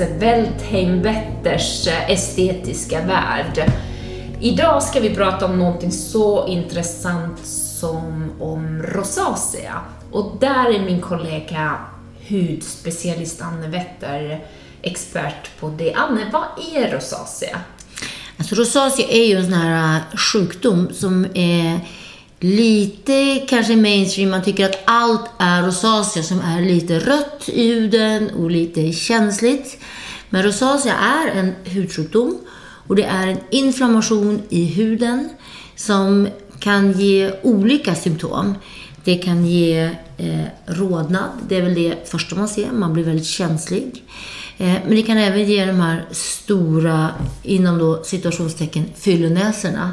Alltså, Weldheim-Wetters eh, estetiska värld. Idag ska vi prata om någonting så intressant som om rosacea. Och där är min kollega hudspecialist Anne Wetter expert på det. Anne, vad är rosacea? Alltså rosacea är ju en sån här eh, sjukdom som är lite kanske mainstream. Man tycker att allt är rosacea som är lite rött i huden och lite känsligt. Men rosacea är en hudsjukdom och det är en inflammation i huden som kan ge olika symptom. Det kan ge eh, rodnad, det är väl det första man ser, man blir väldigt känslig. Eh, men det kan även ge de här stora, inom då situationstecken, fyllonäsorna.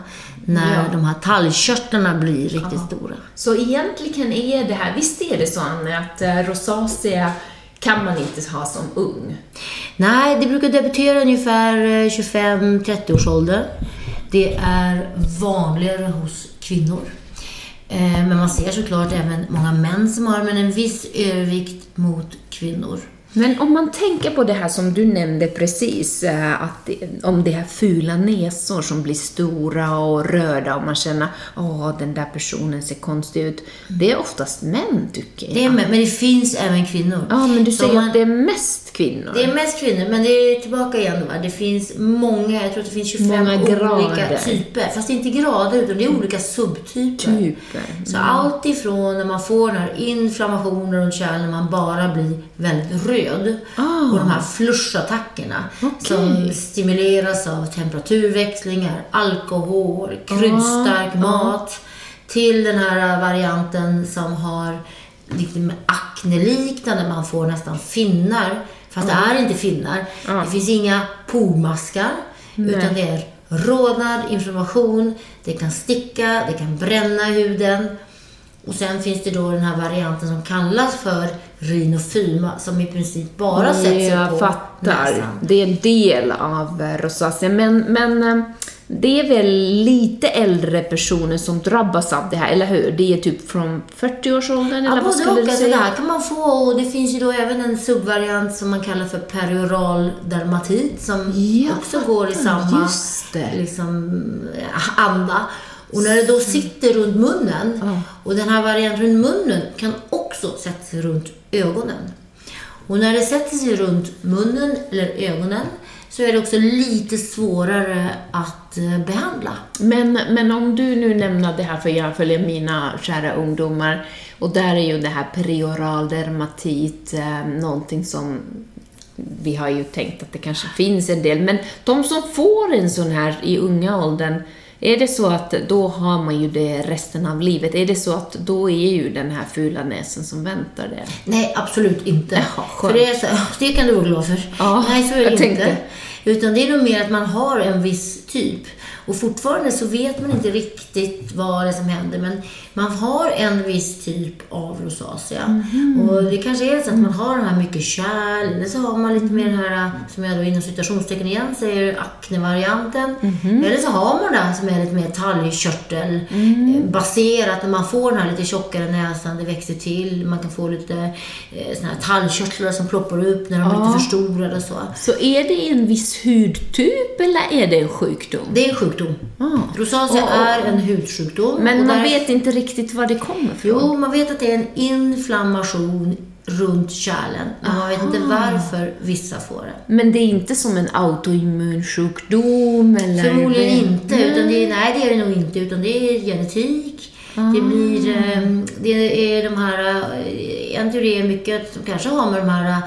När Ja. de här talgkörtlarna blir riktigt Ja. stora. Så egentligen är det här, visst är det så Anne, att eh, rosacea kan man inte ha som ung? Nej, det brukar debutera ungefär eh, 25-30 års ålder. Det är vanligare hos kvinnor. Eh, Men man ser såklart även många män som har men en viss övervikt mot kvinnor. Men om man tänker på det här som du nämnde precis, eh, att det, om det här fula näsor som blir stora och röda och man känner att den där personen ser konstig ut. Det är oftast män tycker jag. Det är, men men det finns även kvinnor. Ja, men du säger man- att det är mest kvinnor. Det är mest kvinnor, men det är tillbaka igen. Va? Det finns många, jag tror att det finns 25 Många grader. olika typer. Fast inte grader, utan det är olika subtyper. Typer. Så allt ifrån när man får den här inflammationen runt kärlen, när man bara blir väldigt röd. Ah. Och de här flushattackerna Okej. som stimuleras av temperaturväxlingar, alkohol, kryddstark Ah, mat. Till den här varianten som har lite akneliknande, man får nästan finnar. Fast det är inte finnar. Det finns inga pormaskar. Utan det är rodnad, inflammation, det kan sticka, det kan bränna huden. Och sen finns det då den här varianten som kallas för rhinofyma som i princip bara sätter sig jag på fattar. näsan. Det är en del av eh, rosacea. Men, men eh, det är väl lite äldre personer som drabbas av det här, eller hur? Det är typ från 40-årsåldern, Ja, eller vad skulle och. du Alltså, det säga? här kan man få och det finns ju då även en subvariant som man kallar för perioral dermatit som Ja, också går i samma liksom, eh, anda. Och när det då sitter runt munnen, och den här varianten runt munnen kan också sätta sig runt ögonen. Och när det sätter sig runt munnen eller ögonen så är det också lite svårare att eh, behandla. Men, men om du nu nämner det här, för jag följer mina kära ungdomar, och där är ju det här perioral dermatit eh, någonting som vi har ju tänkt att det kanske finns en del, men de som får en sån här i unga åldern, är det så att då har man ju det resten av livet? Är det så att då är ju den här fula näsen som väntar det? Nej, absolut inte. Jaha, för det, är så, det kan du vara glad för. Ja, Nej, så är det jag inte. tänkte. Utan det är nog mer att man har en viss typ. Och fortfarande så vet man inte riktigt vad det är som händer. Men man har en viss typ av rosacea. Mhm. Och det kanske är så att man har den här mycket kärl. Eller så har man lite mer den här, som jag då inom citationstecken igen säger, aknevarianten. Mhm. Eller så har man den som är lite mer talgkörtel Mm. baserat. När man får den här lite tjockare näsan, det växer till. Man kan få lite eh, såna här talgkörtlar som ploppar upp när de Ja. lite förstorade och så. Så är det en viss hudtyp eller är det en sjukdom? Det är en sjukdom. Ah. Rosacea och- är en hudsjukdom. Men man där- vet inte riktigt var det kommer ifrån? Jo, man vet att det är en inflammation runt kärlen. Men man vet inte varför vissa får det. Men det är inte som en autoimmunsjukdom eller? Förmodligen inte. Utan det är, nej, det är det nog inte. Utan det är genetik. Det blir... eh, Det är de här... eh, En teori är mycket som kanske har med de här eh,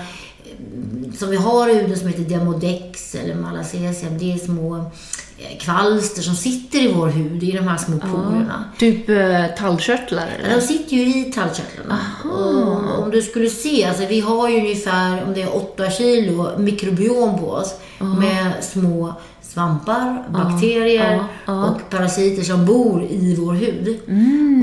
som vi har i huden som heter Demodex eller Malassezia. Det är små kvalster som sitter i vår hud, i de här små porerna. Typ uh, tallkörtlar Ja, eller? De sitter ju i tallkörtlarna. Och om du skulle se, alltså vi har ju ungefär, om det är 8 kilo mikrobiom på oss med små svampar, bakterier och parasiter som bor i vår hud.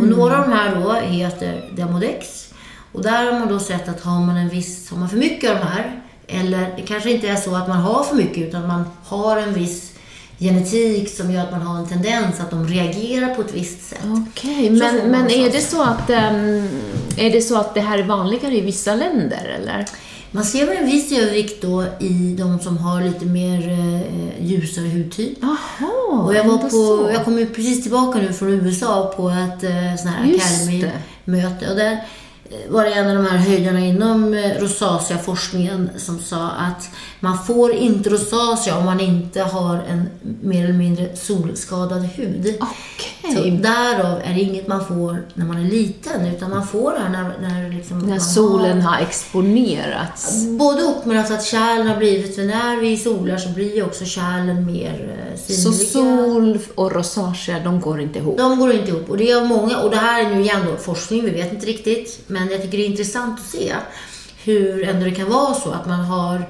Och några av de här då heter Demodex. Och där har man då sett att har man en viss, har man för mycket av de här, eller det kanske inte är så att man har för mycket utan man har en viss genetik som gör att man har en tendens att de reagerar på ett visst sätt. Okej, får men, men är det så att ehm, är det så att det här är vanligare i vissa länder eller? Man ser en viss övervikt då i de som har lite mer eh, ljusare hudtyp. Jaha, Och jag, var på, så. jag kom ju precis tillbaka nu från USA på ett eh, sån här. Academy-möte. Och där var det en av de här höjdarna inom eh, rosacea-forskningen som sa att man får inte rosacea om man inte har en mer eller mindre solskadad hud. Okej. Så därav är det inget man får när man är liten, utan man får det när, när, liksom När solen har har exponerats. Både och, men alltså att kärlen har blivit, för när vi solar så blir också kärlen mer eh, Så synliga. sol och rosacea, de går inte ihop. De går inte ihop. Och det är många, och det här är nu igen då forskning, vi vet inte riktigt. Men jag tycker det är intressant att se hur ändå det kan vara så att man har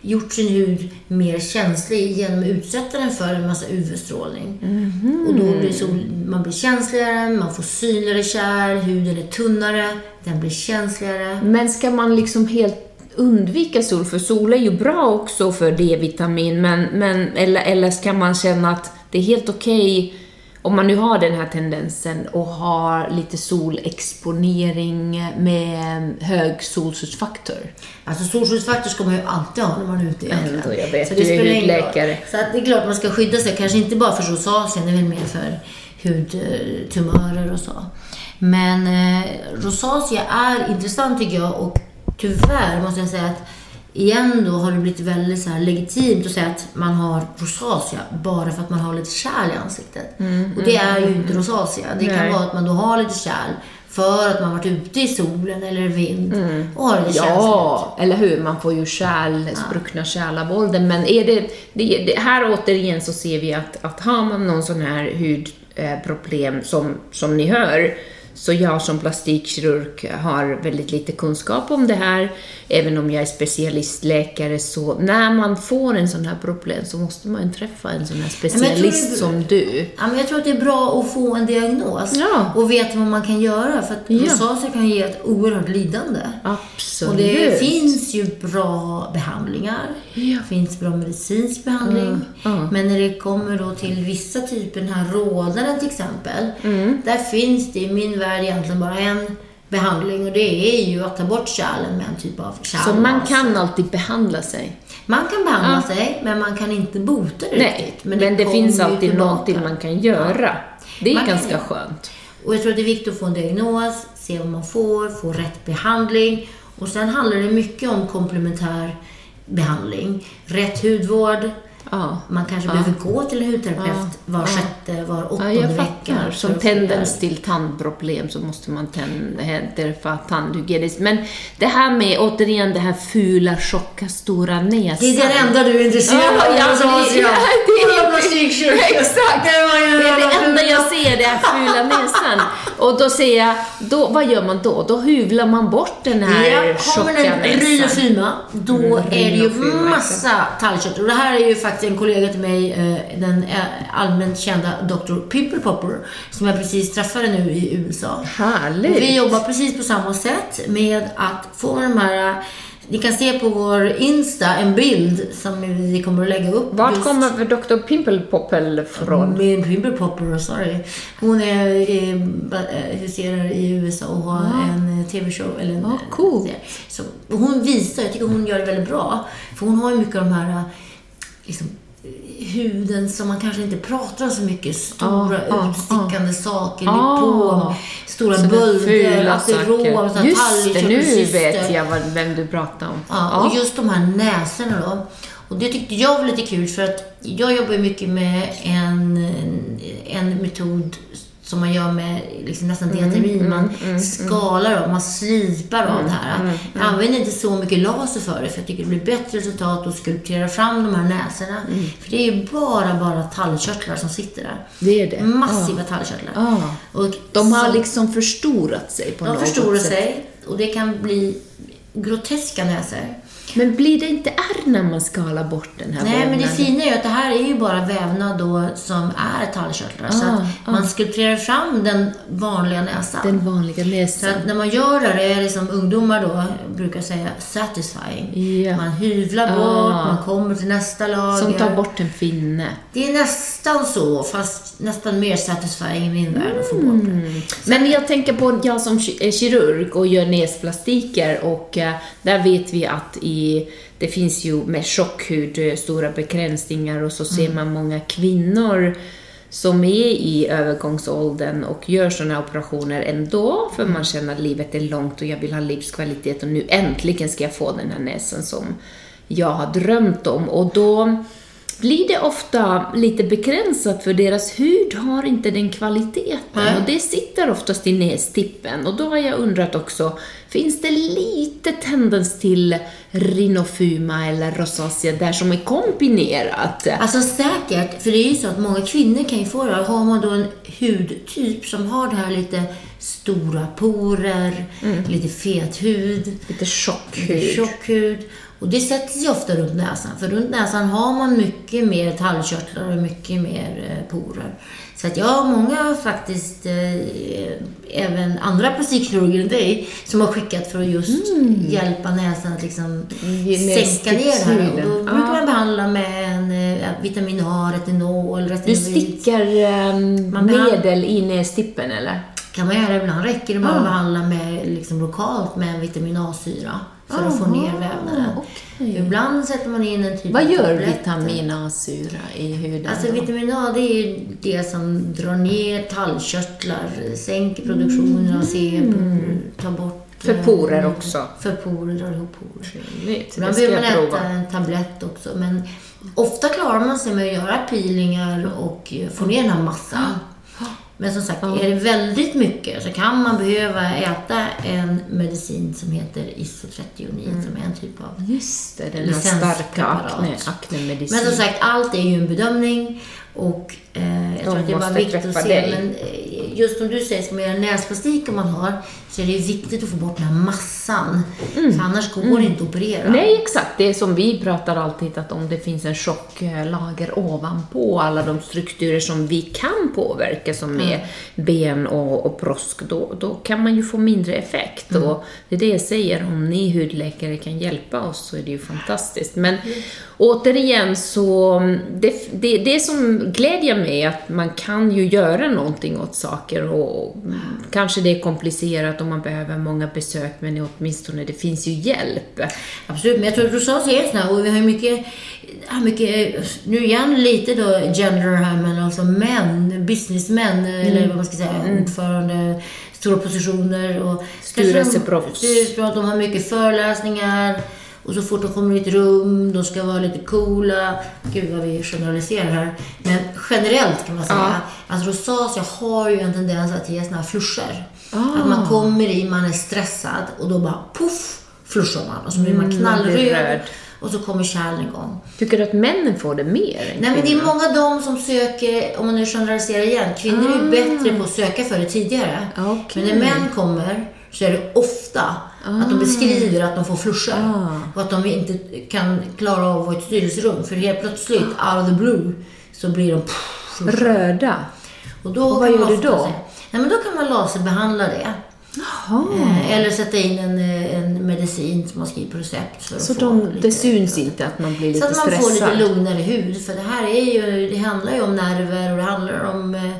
gjort sin hud mer känslig genom att utsätta den för en massa UV-strålning. Och då blir sol, man blir känsligare, man får synligare kärl, huden är tunnare, den blir känsligare. Men ska man liksom helt undvika sol? För sol är ju bra också för D-vitamin, men, men, eller, eller ska man känna att det är helt okej om man nu har den här tendensen och har lite solexponering med hög solskyddsfaktor. Alltså solskyddsfaktor ska man ju alltid ha när man är ute egentligen. Ändå, jag vet, Så du det är spelar ingen hudläkare. Så att det är klart man ska skydda sig, kanske inte bara för rosacea, det är väl mer för hudtumörer och så. Men eh, rosacea är intressant tycker jag och tyvärr måste jag säga att igen då har det blivit väldigt så legitimt att säga att man har rosacea bara för att man har lite kärl i ansiktet. och det är ju inte rosacea. Det kan Nej. vara att man då har lite kärl för att man varit ute i solen eller vind och har lite känsligt. Ja, eller hur? Man får ju kärl, spruckna kärl av åldern. Men är det, det, det, här återigen så ser vi att, att har man någon sån här hudproblem som, som ni hör, så jag som plastikkirurg har väldigt lite kunskap om det här. Även om jag är specialistläkare så när man får en sån här problem så måste man träffa en sån här specialist det- som du. Ja, men jag tror att det är bra att få en diagnos Ja. och veta vad man kan göra. För att Ja. rosacea kan ge ett oerhört lidande. Absolut. Och det finns ju bra behandlingar. Ja. Det finns bra medicinsk behandling. ja. Men när det kommer då till vissa typer, den här rådaren till exempel. Mm. Där finns det i min värld egentligen bara en behandling och det är ju att ta bort kärlen med en typ av Så kärlmas. man kan alltid behandla sig. Man kan behandla sig, men man kan inte bota det Nej, riktigt. men det, kommer finns alltid tillbaka. någonting man kan göra. Det är Man kan ganska göra. skönt. Och jag tror att det är viktigt att få en diagnos, se vad man får, få rätt behandling. Och sen handlar det mycket om komplementär behandling. Rätt hudvård. Ja. Man kanske behöver gå till en hudterapeut var sjätte, var Ja, åttonde jag vecka. Som tendens till tandproblem så måste man träffa tandhygieniskt. Men det här med, återigen, det här fula, tjocka, stora näsan. Det är det enda du är intresserad Ja, av. ja, alltså, det- ja, det är- plastikkirurg. Exakt! Det Det är det enda jag ser, det här fula näsan. Och då ser jag, då, vad gör man då? Då hyvlar man bort den här Ja, har tjocka man en näsan. rhinofyma, då Mm, är det ju massa tallkött. Och det här är ju faktiskt en kollega till mig, eh, den eh, allmänt kända Dr. Pimple Popper, som jag precis träffade nu i USA. Härligt! Vi jobbar precis på samma sätt med att få de här... Ni kan se på vår Insta en bild som vi kommer att lägga upp. Vart just- kommer Dr. Pimple Popple från? Min Pimple Popper, sorry. Hon är, eh, huserar i USA och har en eh, TV-show. Eller en, Ah, cool. eh, Så, hon visar, jag tycker hon gör det väldigt bra. För hon har ju mycket av de här eh, liksom, huden som man kanske inte pratar om så mycket. Stora Ah, ah, utstickande saker, Ah. stora bölder, aterom, Just det, nu vet jag vad, vem du pratar om. Ja, och just de här näsorna då. Och det tyckte jag var lite kul för att jag jobbar mycket med en, en metod som man gör med liksom nästan diatermin. Man skalar av, man slipar av det här. Jag använder inte så mycket laser för det för jag tycker det blir bättre resultat att skulptera fram de här näsorna. För det är ju bara, bara tallkörtlar som sitter där. Det är det. Massiva tallkörtlar. Ah. Och De har som- liksom förstorat sig på de något förstorar sätt. sig och det kan bli groteska näsor. Men blir det inte ärr när man skalar bort den här Nej, men det vävnaden? fina är ju att det här är ju bara vävnad då som är tallkörtlar. så Ah, att man skulpterar fram den vanliga näsan. Den vanliga Så näsan. att när man gör det, det är det som ungdomar då brukar säga satisfying. Ja. Man hyvlar Ah. bort, man kommer till nästa lager. Som tar bort en finne. Det är nästan så, fast nästan mer satisfying i min värld att få bort Mm. det. Men jag tänker på jag som är kirurg och gör näsplastiker och eh, där vet vi att i, det finns ju med tjockhud eh, stora begränsningar och så ser man många kvinnor som är i övergångsåldern och gör sådana operationer ändå för man känner att livet är långt och jag vill ha livskvalitet och nu äntligen ska jag få den här näsan som jag har drömt om. Och då blir det ofta lite begränsat för deras hud har inte den kvaliteten. Nej. och det sitter oftast i nästippen. Och då har jag undrat också, finns det lite tendens till rinofuma eller rosacea där som är kombinerat? Alltså säkert, för det är ju så att många kvinnor kan ju få det. Har man då en hudtyp som har det här lite stora porer, lite fet hud, Lite tjock lite hud. tjock hud. Och det sätter sig ofta runt näsan. För runt näsan har man mycket mer tallkörtlar och mycket mer eh, porer. Så att jag har många faktiskt, eh, även andra plastikkirurger än dig, som har skickat för att just hjälpa näsan att liksom sänka ner det här. Och då brukar man behandla med en, eh, vitamin A, retinol, Du retinoid. stickar behand- medel i nästippen eller? kan man göra ibland. Räcker det Ah. att behandla med, liksom, lokalt med en vitamin A-syra för att få ner vävnaden. okej. Ibland sätter man in en typ Vad gör vitamin A-syra i huden? Alltså då? vitamin A det är det som drar ner tallkörtlar, sänker produktionen av sebum, tar bort... För eh, porer också. För porer, drar ihop porer. Ibland behöver man äta en tablett också, men ofta klarar man sig med att göra peelingar och få ner den här massan. Men som sagt, är det väldigt mycket så kan man behöva äta en medicin som heter isotretinoin, som är en typ av Just det, den här starka akne, aknemedicin. men som sagt, allt är ju en bedömning och eh, jag tror att det måste viktigt att se. dig. Men eh, just som du säger, ska man göra näsplastik om man har, så är det viktigt att få bort den här massan. För annars går det inte att operera. Mm. Nej, exakt. Det är som vi pratar alltid, att om det finns en tjocklager ovanpå alla de strukturer som vi kan påverka, som är ben och, och brosk, då, då kan man ju få mindre effekt. Mm. Och det är det jag säger, om ni hudläkare kan hjälpa oss så är det ju fantastiskt. Men återigen så, det, det, det som glädjer mig är att man kan ju göra någonting åt saker och mm, kanske det är komplicerat och man behöver många besök, men åtminstone det finns ju hjälp. Absolut, men jag tror att rosacea är här, och vi har ju mycket, mycket, nu igen lite då gender här, men alltså män, businessmän, eller vad man ska säga, ordförande, stora positioner och... Styrelseproffs. de- de har mycket föreläsningar och så fort de kommer i ett rum, de ska vara lite coola. Gud vad vi generaliserar här. Men generellt kan man säga, alltså rosacea har ju en tendens att ge såna här flusher. Att man kommer i, man är stressad och då bara poff, flushar man och så blir man Mm, knallröd röd. och så kommer kärlen igång. Tycker du att männen får det mer Nej men det är många av dem som söker, om man nu generaliserar igen, kvinnor är ju bättre på att söka för det tidigare. Ah. Okej. Men när män kommer så är det ofta att de beskriver att de får flushar. Ah. Och att de inte kan klara av att vara i ett styrelserum. För helt plötsligt, out of the blue, så blir de pff. Röda? Och, då Och vad gör du då? Nej, men då kan man laserbehandla det. Jaha. Eh, Eller sätta in en, eh, en medicin som man skriver på recept. För Så de, lite- det syns inte att man blir så lite att man stressad? får lite lugnare hud. För det här är ju, det handlar ju om nerver och det handlar om eh,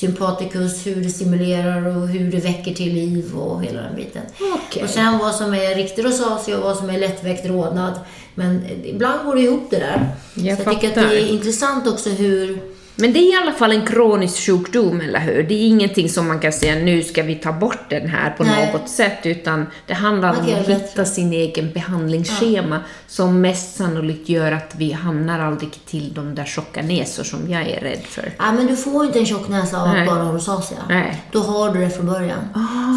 sympaticus, hur det stimulerar och hur det väcker till liv och hela den biten. Okej. Och sen vad som är riktig rosacea och vad som är lättväckt rodnad. Men ibland går det ihop det där. Jag så jag tycker att det är intressant också hur Men det är i alla fall en kronisk sjukdom, eller hur? Det är ingenting som man kan säga nu ska vi ta bort den här på Nej. något sätt, utan det handlar om att hitta sin egen behandlingsschema som mest sannolikt gör att vi hamnar aldrig till de där tjocka näsor som jag är rädd för. Ja, men du får inte en tjock näsa av att bara ha rosacea. Nej. Då har du det från början.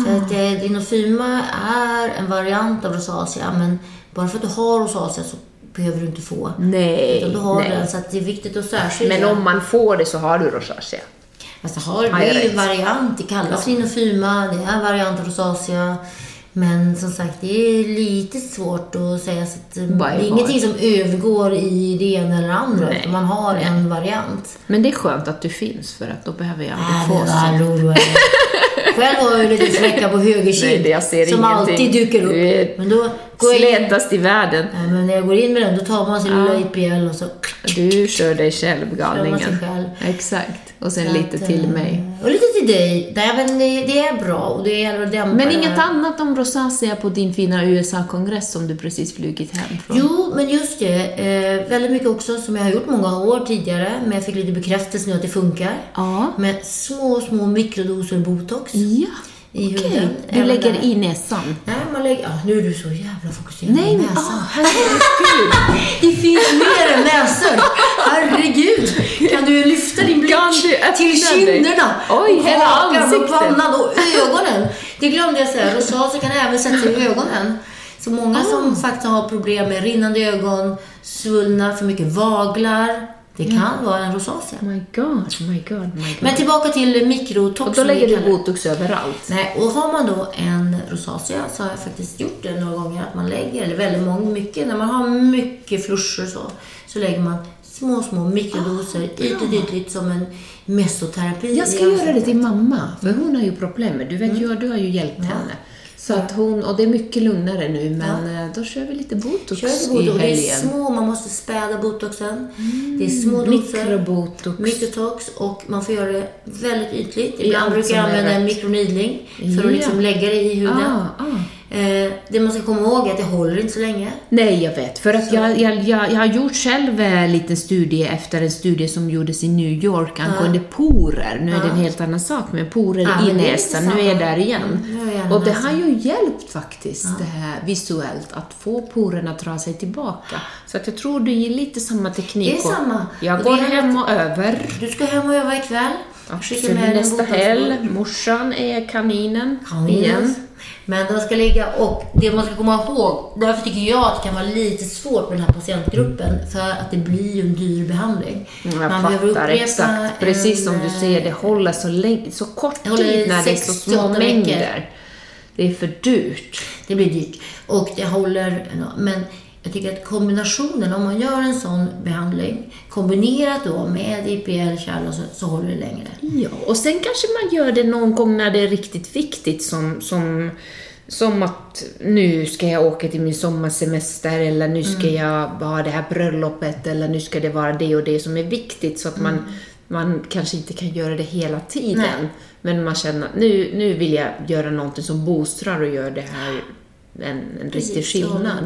Så att eh, dinofyma är en variant av rosacea, men bara för att du har rosacea så behöver du inte få. Nej, Utan du har nej. den, så att det är viktigt att särskilja. Men om man får det så har du rosacea. Fast det, har, det är ju rätt? variant. Det kallas dinofyma, det är en variant rosacea. Men som sagt, det är lite svårt att säga. Så att, eh, det är ingenting som övergår i det ena eller andra. Nej, Man har en variant. Men det är skönt att du finns, för att då behöver jag aldrig få så. hallå, då är det- Själv har jag lite fläckar på höger Nej, kind. som ingenting. alltid dyker upp. Men då går jag in, Slätast i världen. nej, men när jag går in med den, då tar man sin lilla IPL och så... Du kör dig själv, Kör man galningen. sig själv. Exakt. Och sen Så lite att, till eh, mig. Och lite till dig. Nej, men det, är bra och det gäller att dämpa Men inget annat om rosacea på din fina USA-kongress som du precis flugit hem från? Jo, men just det. Eh, väldigt mycket också som jag har gjort många år tidigare, men jag fick lite bekräftelse nu att det funkar. Ja. Med små, små mikrodoser botox Ja, i okej. huden. Du Även lägger där. i näsan? Nej, man lägger... Ja, nu är du så jävla fokuserad Nej, på näsan. åh, herregud! Det finns mer än näsor! Herregud! Kan du lyfta din blick till kinderna? Oj, och hela hakan och ansiktet. pannan och ögonen. Det glömde jag säga. Rosacea kan även sätta sig i ögonen. Så många Ah. som faktiskt har problem med rinnande ögon, svullna, för mycket vaglar. Det kan vara en rosacea. My God, my God, my God. Men tillbaka till mikrotox. och då lägger du botox överallt? Nej, och har man då en rosacea så har jag faktiskt gjort det några gånger att man lägger, eller väldigt många, mycket, när man har mycket flusher så, så lägger man små, små mikrodoser ytligt, ytligt som en mesoterapi. Jag ska göra det till mamma, för hon har ju problem du vet ju, du har ju hjälpt henne. Så att hon, och det är mycket lugnare nu, men eh, då kör vi lite botox, Kör lite i botox. Det är helgen. små, man måste späda botoxen. Det är små doser. Mikrobotox. Mikrotox och man får göra det väldigt ytligt. Ibland brukar jag använda en mikronidling för Ja. att liksom lägga det i huden. Ah, ah. Eh, det man ska komma ihåg är att det håller inte så länge. Nej, jag vet. För att jag, jag, jag, jag har gjort själv en liten studie efter en studie som gjordes i New York angående porer. Nu är det en helt annan sak, men porer Ja, i näsan, nu är jag där igen. Mm, och det näsan. har ju hjälpt faktiskt, det här visuellt, att få porerna att dra sig tillbaka. Så att jag tror det är lite samma teknik. Det är samma. Jag går hem och över. Du ska hem och öva ikväll. Skicka med nästa helg. Morsan är kaninen Kaninen. igen. Men de ska ligga och det man ska komma ihåg, därför tycker jag att det kan vara lite svårt med den här patientgruppen, för att det blir ju en dyr behandling. Jag Man behöver upprepa exakt. Precis som en, du säger, det håller så, länge, så kort tid när det är så små mängder. Det är för dyrt. Det blir dyrt. Och det håller, men jag tycker att kombinationen, om man gör en sån behandling, kombinerat då med IPL, kärl så, så håller det längre. Ja, och sen kanske man gör det någon gång när det är riktigt viktigt som, som, som att nu ska jag åka till min sommarsemester eller nu ska Mm. jag ha det här bröllopet eller nu ska det vara det och det som är viktigt så att man, man kanske inte kan göra det hela tiden. Mm. Nej. Men man känner att nu, nu vill jag göra någonting som boostrar och gör det här en, en riktig Precis, så håller skillnad.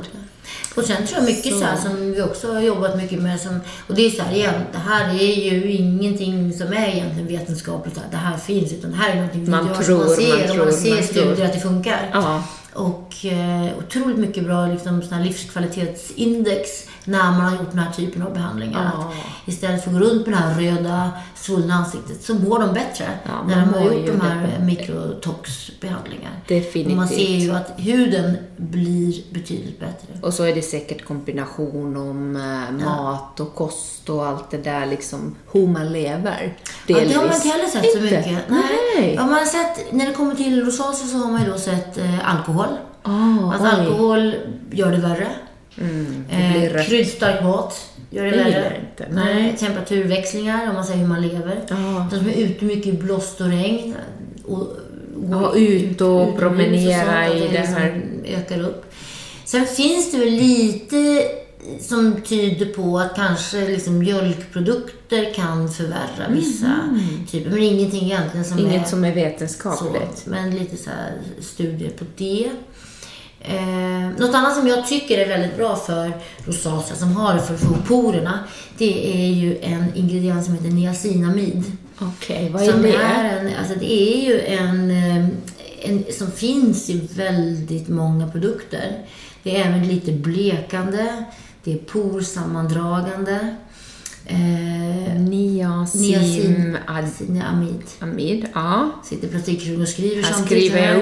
Och sen tror jag mycket så. här som vi också har jobbat mycket med som, och det är så här igen, det här är ju ingenting som är egentligen vetenskapligt, att det här finns, utan det här är någonting vi Man gör tror, man ser, man tror, man ser man studier tror. att det funkar. Ja. Och eh, otroligt mycket bra liksom, livskvalitetsindex när man har gjort den här typen av behandlingar. Ja. Att istället för att gå runt med det här röda, svullna ansiktet så mår de bättre Ja, när de har gjort de här bättre. mikrotoxbehandlingar. Definitivt. Och man ser ju att huden blir betydligt bättre. Och så är det säkert kombination om eh, mat och kost och allt det där liksom, hur man lever. Ja, det har man inte heller sett så mycket. Nej. Ja, man har sett, när det kommer till rosacea så har man ju då sett eh, alkohol. Ah, Att oj. alkohol gör det värre. Mm, det Eh, kryddstark mat gör det Det värre. inte. Nej. Temperaturväxlingar, om man säger hur man lever. Ja. De som är ute mycket i blåst och regn. Och, Ja, ut och utomhus promenera sånt, att i det här. ökar upp. Sen finns det väl lite som tyder på att kanske liksom mjölkprodukter kan förvärra vissa typer. Men ingenting egentligen som är Mm. Inget som är så. vetenskapligt. Men lite så studier på det. Eh, något annat som jag tycker är väldigt bra för rosacea som har det för att få porerna, det är ju en ingrediens som heter niacinamid. Okej, vad är Som det? är en, alltså det är ju en, eh, en som finns i väldigt många produkter. Det är även lite blekande, det är porsammandragande. Eh, Niacin niacinamid. amid. Ja, Sitter stickring och skriver här samtidigt skriver jag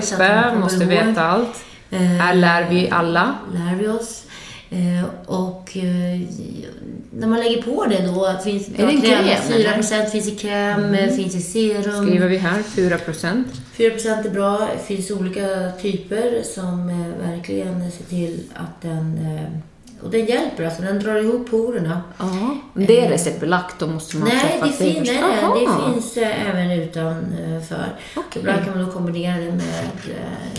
uppe, måste ihåg. veta allt. Eh, Här lär vi alla. lär vi oss. Eh, och eh, när man lägger på det då, finns Är det en kräm, 4 eller? finns i kräm, eh, finns i serum. Skriver vi här 4 procent. 4% är bra. Det finns olika typer som verkligen ser till att den... Och den hjälper, alltså den drar ihop porerna. Ja. Det är receptbelagt, då måste man Nej, det, fin, nej, nej, det finns även utanför. Okej. Ibland kan man då kombinera det med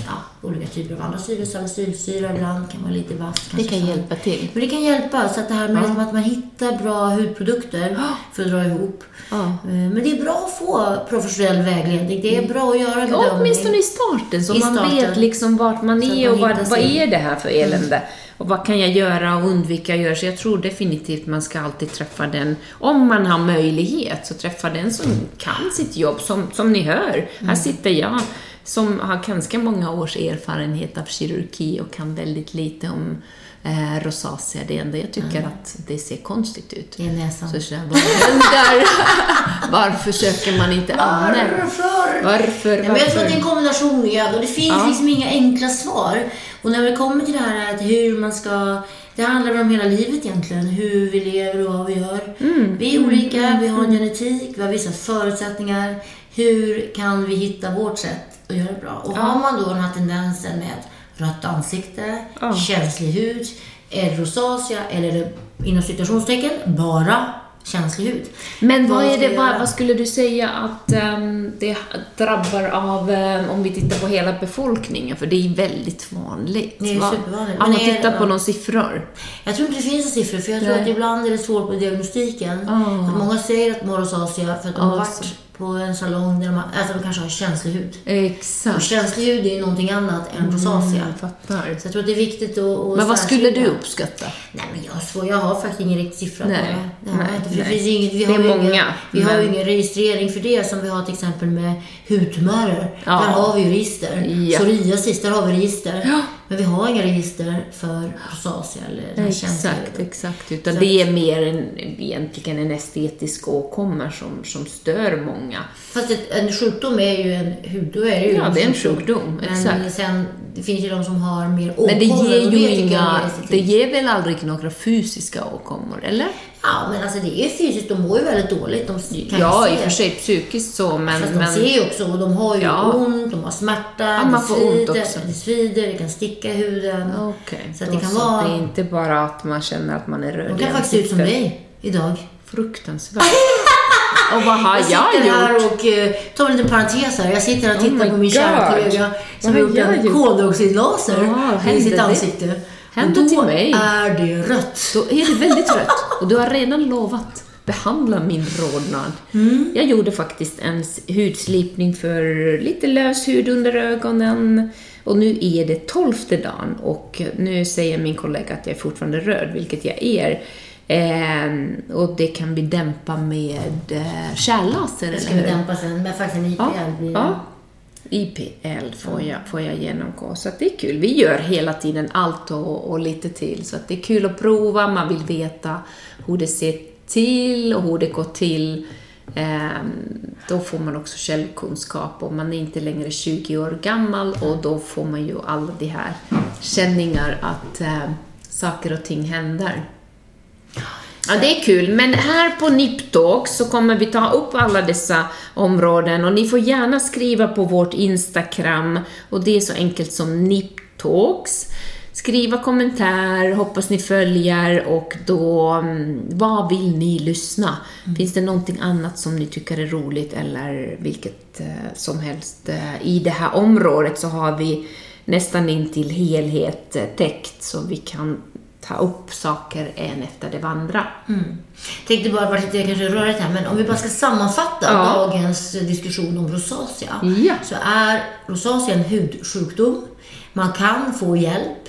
ja, olika typer av andra syror. Salicylsyra ibland kan vara lite vass. Det kan så. hjälpa till. Men det kan hjälpa. Så att det här med Ja. liksom att man hittar bra hudprodukter för att dra ihop. Ja. Eh, Men det är bra att få professionell vägledning. Det är bra att göra Ja, bedömning. åtminstone i starten, så I man starten. vet liksom vart man Så att är man och vad, vad är det här för elände. Och vad kan jag göra och undvika att göra? Så jag tror definitivt man ska alltid träffa den, om man har möjlighet, så träffa den som kan sitt jobb. Som, som ni hör, här sitter jag som har ganska många års erfarenhet av kirurgi och kan väldigt lite om eh, rosacea. Det enda jag tycker att det ser konstigt ut. Det är näsan. Så, här, vad händer? Varför söker man inte Anne? Varför? Varför? Nej, men jag tror att det är en kombination igen och det finns Ja. liksom inga enkla svar. Och när det kommer till det här att hur man ska... Det handlar om hela livet egentligen. Hur vi lever och vad vi gör. Mm. Vi är olika, vi har en genetik, vi har vissa förutsättningar. Hur kan vi hitta vårt sätt att göra det bra? Och har man då den här tendensen med rött ansikte, Ja. känslig hud, det rosacea eller inom citationstecken bara känslig hud? Men vad, är det, vad, vad skulle du säga att ehm, det drabbar av, ehm, om vi tittar på hela befolkningen, för det är väldigt vanligt. Det är va? supervanligt. Om man tittar på några siffror. Jag tror inte det finns siffror, för jag tror Nej. att ibland är det svårt med diagnostiken. Ah. Att många säger att de har rosacea för att de har Ah, varit. På en salong där har, alltså de kanske har känslig hud. Och Exakt. känslig hud är ju någonting annat än rosacea. Jag fattar. Så jag tror att det är viktigt att, att Men vad skulle du uppskatta? Nej, men jag, så, jag har faktiskt ingen riktig siffra Nej, på det. Nej, inte, för nej. inget, vi Det är många, Ingen, vi har ju men- ingen registrering för det som vi har till exempel med hudtumörer. Ja. Där har vi ju register. Ja. Psoriasis, där har vi register. Ja. Men vi har inga register för rosacea eller den Exakt, exakt. Utan Så det är mer en, egentligen en estetisk åkomma som, som stör många. Fast ett, en sjukdom är ju en hud, då är ju Ja, det är en sjukdom, Men exakt. sen, det finns ju de som har mer Men det åkommor, ger ju inga, det ger väl aldrig några fysiska åkommor, eller? Ja, men alltså det är fysiskt, de mår ju väldigt dåligt. De kan Ja, ju i och för sig psykiskt så, men... Fast de men ser ju också, och de har ju Ja. ont, de har smärta, man det får ont svider, också. det svider, det kan sticka i huden. Okej, Så att det kan så. vara- Det är inte bara att man känner att man är röd De kan faktiskt se ut som dig idag. Fruktansvärt. och vad har Jag jag, sitter här gjort? och uh, tar en liten parentes här. Jag sitter här och Oh tittar my på min kära kollega som har gjort jag en gjort? koldioxidlaser Ja, i sitt det? ansikte. Hände och då till mig. är det rött. Då är det väldigt rött. Och du har redan lovat behandla min rodnad. Mm. Jag gjorde faktiskt en hudslipning för lite lös hud under ögonen. Och nu är det tolfte dagen och nu säger min kollega att jag är fortfarande röd, vilket jag är. Ehm, och det kan vi dämpa med eh, kärllaser, Det ska vi dämpa sen, men faktiskt en IPL Ja, blir ja. IPL får jag, får jag genomgå, så det är kul. Vi gör hela tiden allt och, och lite till, så att det är kul att prova, man vill veta hur det ser till och hur det går till. Ehm, då får man också källkunskap och man är inte längre 20 år gammal och då får man ju alla de här känningar att eh, saker och ting händer. Ja, det är kul. Men här på NipTalks så kommer vi ta upp alla dessa områden och ni får gärna skriva på vårt Instagram och det är så enkelt som NipTalks. Skriva kommentar, hoppas ni följer och då, mm, vad vill ni lyssna? Finns det någonting annat som ni tycker är roligt eller vilket eh, som helst eh, i det här området så har vi nästan in till helhet eh, täckt så vi kan ta upp saker en efter det andra. Tänkte bara vara lite kanske rörigt här, men om vi bara ska sammanfatta Ja. dagens diskussion om rosacea. Ja. Så är rosacea en hudsjukdom. Man kan få hjälp,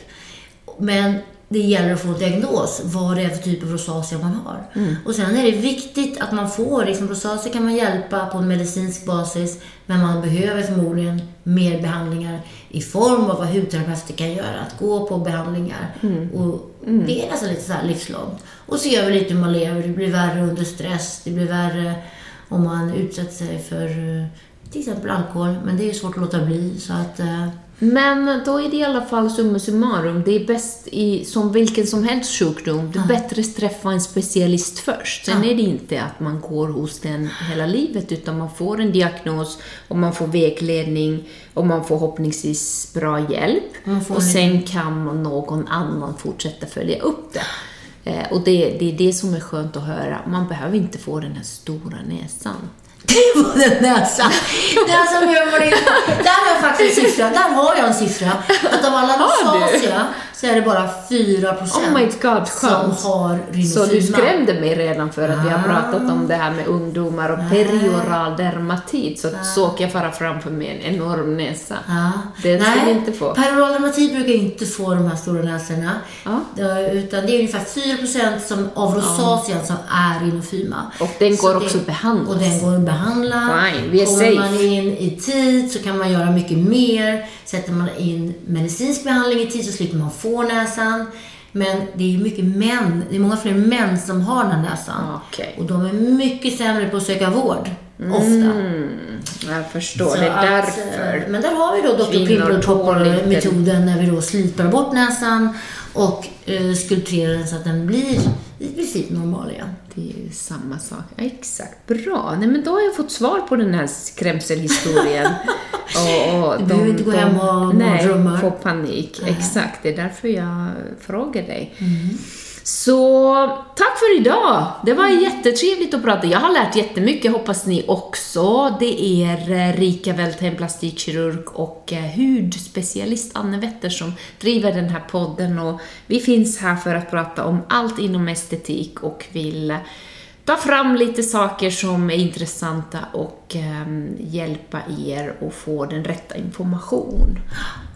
men det gäller att få diagnos, vad det är för typ av rosacea man har. Mm. Och sen är det viktigt att man får, liksom rosacea kan man hjälpa på en medicinsk basis, men man behöver förmodligen mer behandlingar i form av vad hudterapeuter kan göra, att gå på behandlingar. Mm. Och Det är nästan lite så livslångt. Och se över lite hur man lever, det blir värre under stress, det blir värre om man utsätter sig för eh, till exempel alkohol, men det är svårt att låta bli. Så att, eh, Men då är det i alla fall summa summarum, det är bäst i, som vilken som helst sjukdom, det är bättre att träffa en specialist först. Sen är det inte att man går hos den hela livet, utan man får en diagnos och man får vägledning och man får förhoppningsvis bra hjälp. Och en- sen kan någon annan fortsätta följa upp det. Eh, Och det, det är det som är skönt att höra. Man behöver inte få den här stora näsan. Det var den näsan. Näsan behöver man inte. Där har jag faktiskt en siffra. Där har jag en siffra. Att av alla Har du? Så är det bara 4 Oh my god, som har Så du skrämde mig redan för att vi har Ah. pratat om det här med ungdomar och perioral dermatit, så såg jag fara framför mig en enorm näsa. Ja. Det ska vi inte få. Peroral dermatit brukar inte få de här stora näsorna. Det- Utan det är ungefär 4% som, av rosacean som är rhinofyma. Och den Så går det- också att behandla. Och den går att behandla. Fine, vi är Kommer safe. man in i tid så kan man göra mycket mer. Sätter man in medicinsk behandling i tid så slipper man få näsan. Men det är mycket män, det är många fler män som har den här näsan. Okej. Och de är mycket sämre på att söka vård. Ofta. Mm, jag förstår, Så det är därför. eh, Men där har vi då Dr. Kvinnor Pimple tål inte- metoden när vi då slipar bort näsan och eh, skulpterar den så att den blir i princip normal igen. Det är ju samma sak. Ja, exakt. Bra. Nej, men då har jag fått svar på den här skrämselhistorien. och, och Du behöver inte gå hem och Nej, få panik. Exakt, det är därför jag frågar dig. Mm. Så tack för idag! Det var jättetrevligt att prata. Jag har lärt jättemycket, hoppas ni också. Det är eh, Rika Welthem, plastikkirurg och eh, hudspecialist Anne Wetter som driver den här podden och vi finns här för att prata om allt inom estetik och vill eh, ta fram lite saker som är intressanta och eh, hjälpa er att få den rätta information.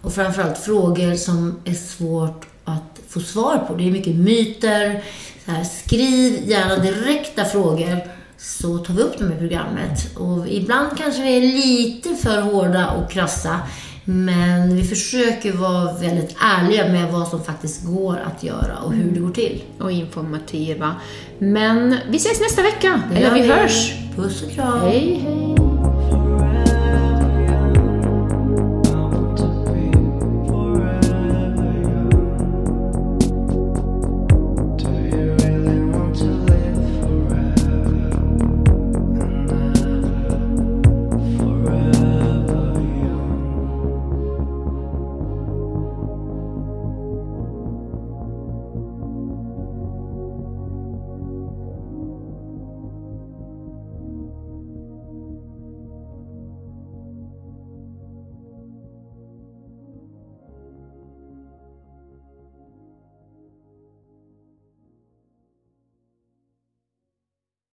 Och framförallt frågor som är svårt att få svar på. Det är mycket myter. Så här, skriv gärna direkta frågor så tar vi upp dem i programmet. Och ibland kanske vi är lite för hårda och krassa. Men vi försöker vara väldigt ärliga med vad som faktiskt går att göra och hur det går till. och informativa. Men vi ses nästa vecka, eller vi hörs. Puss och kram. Hej, hej!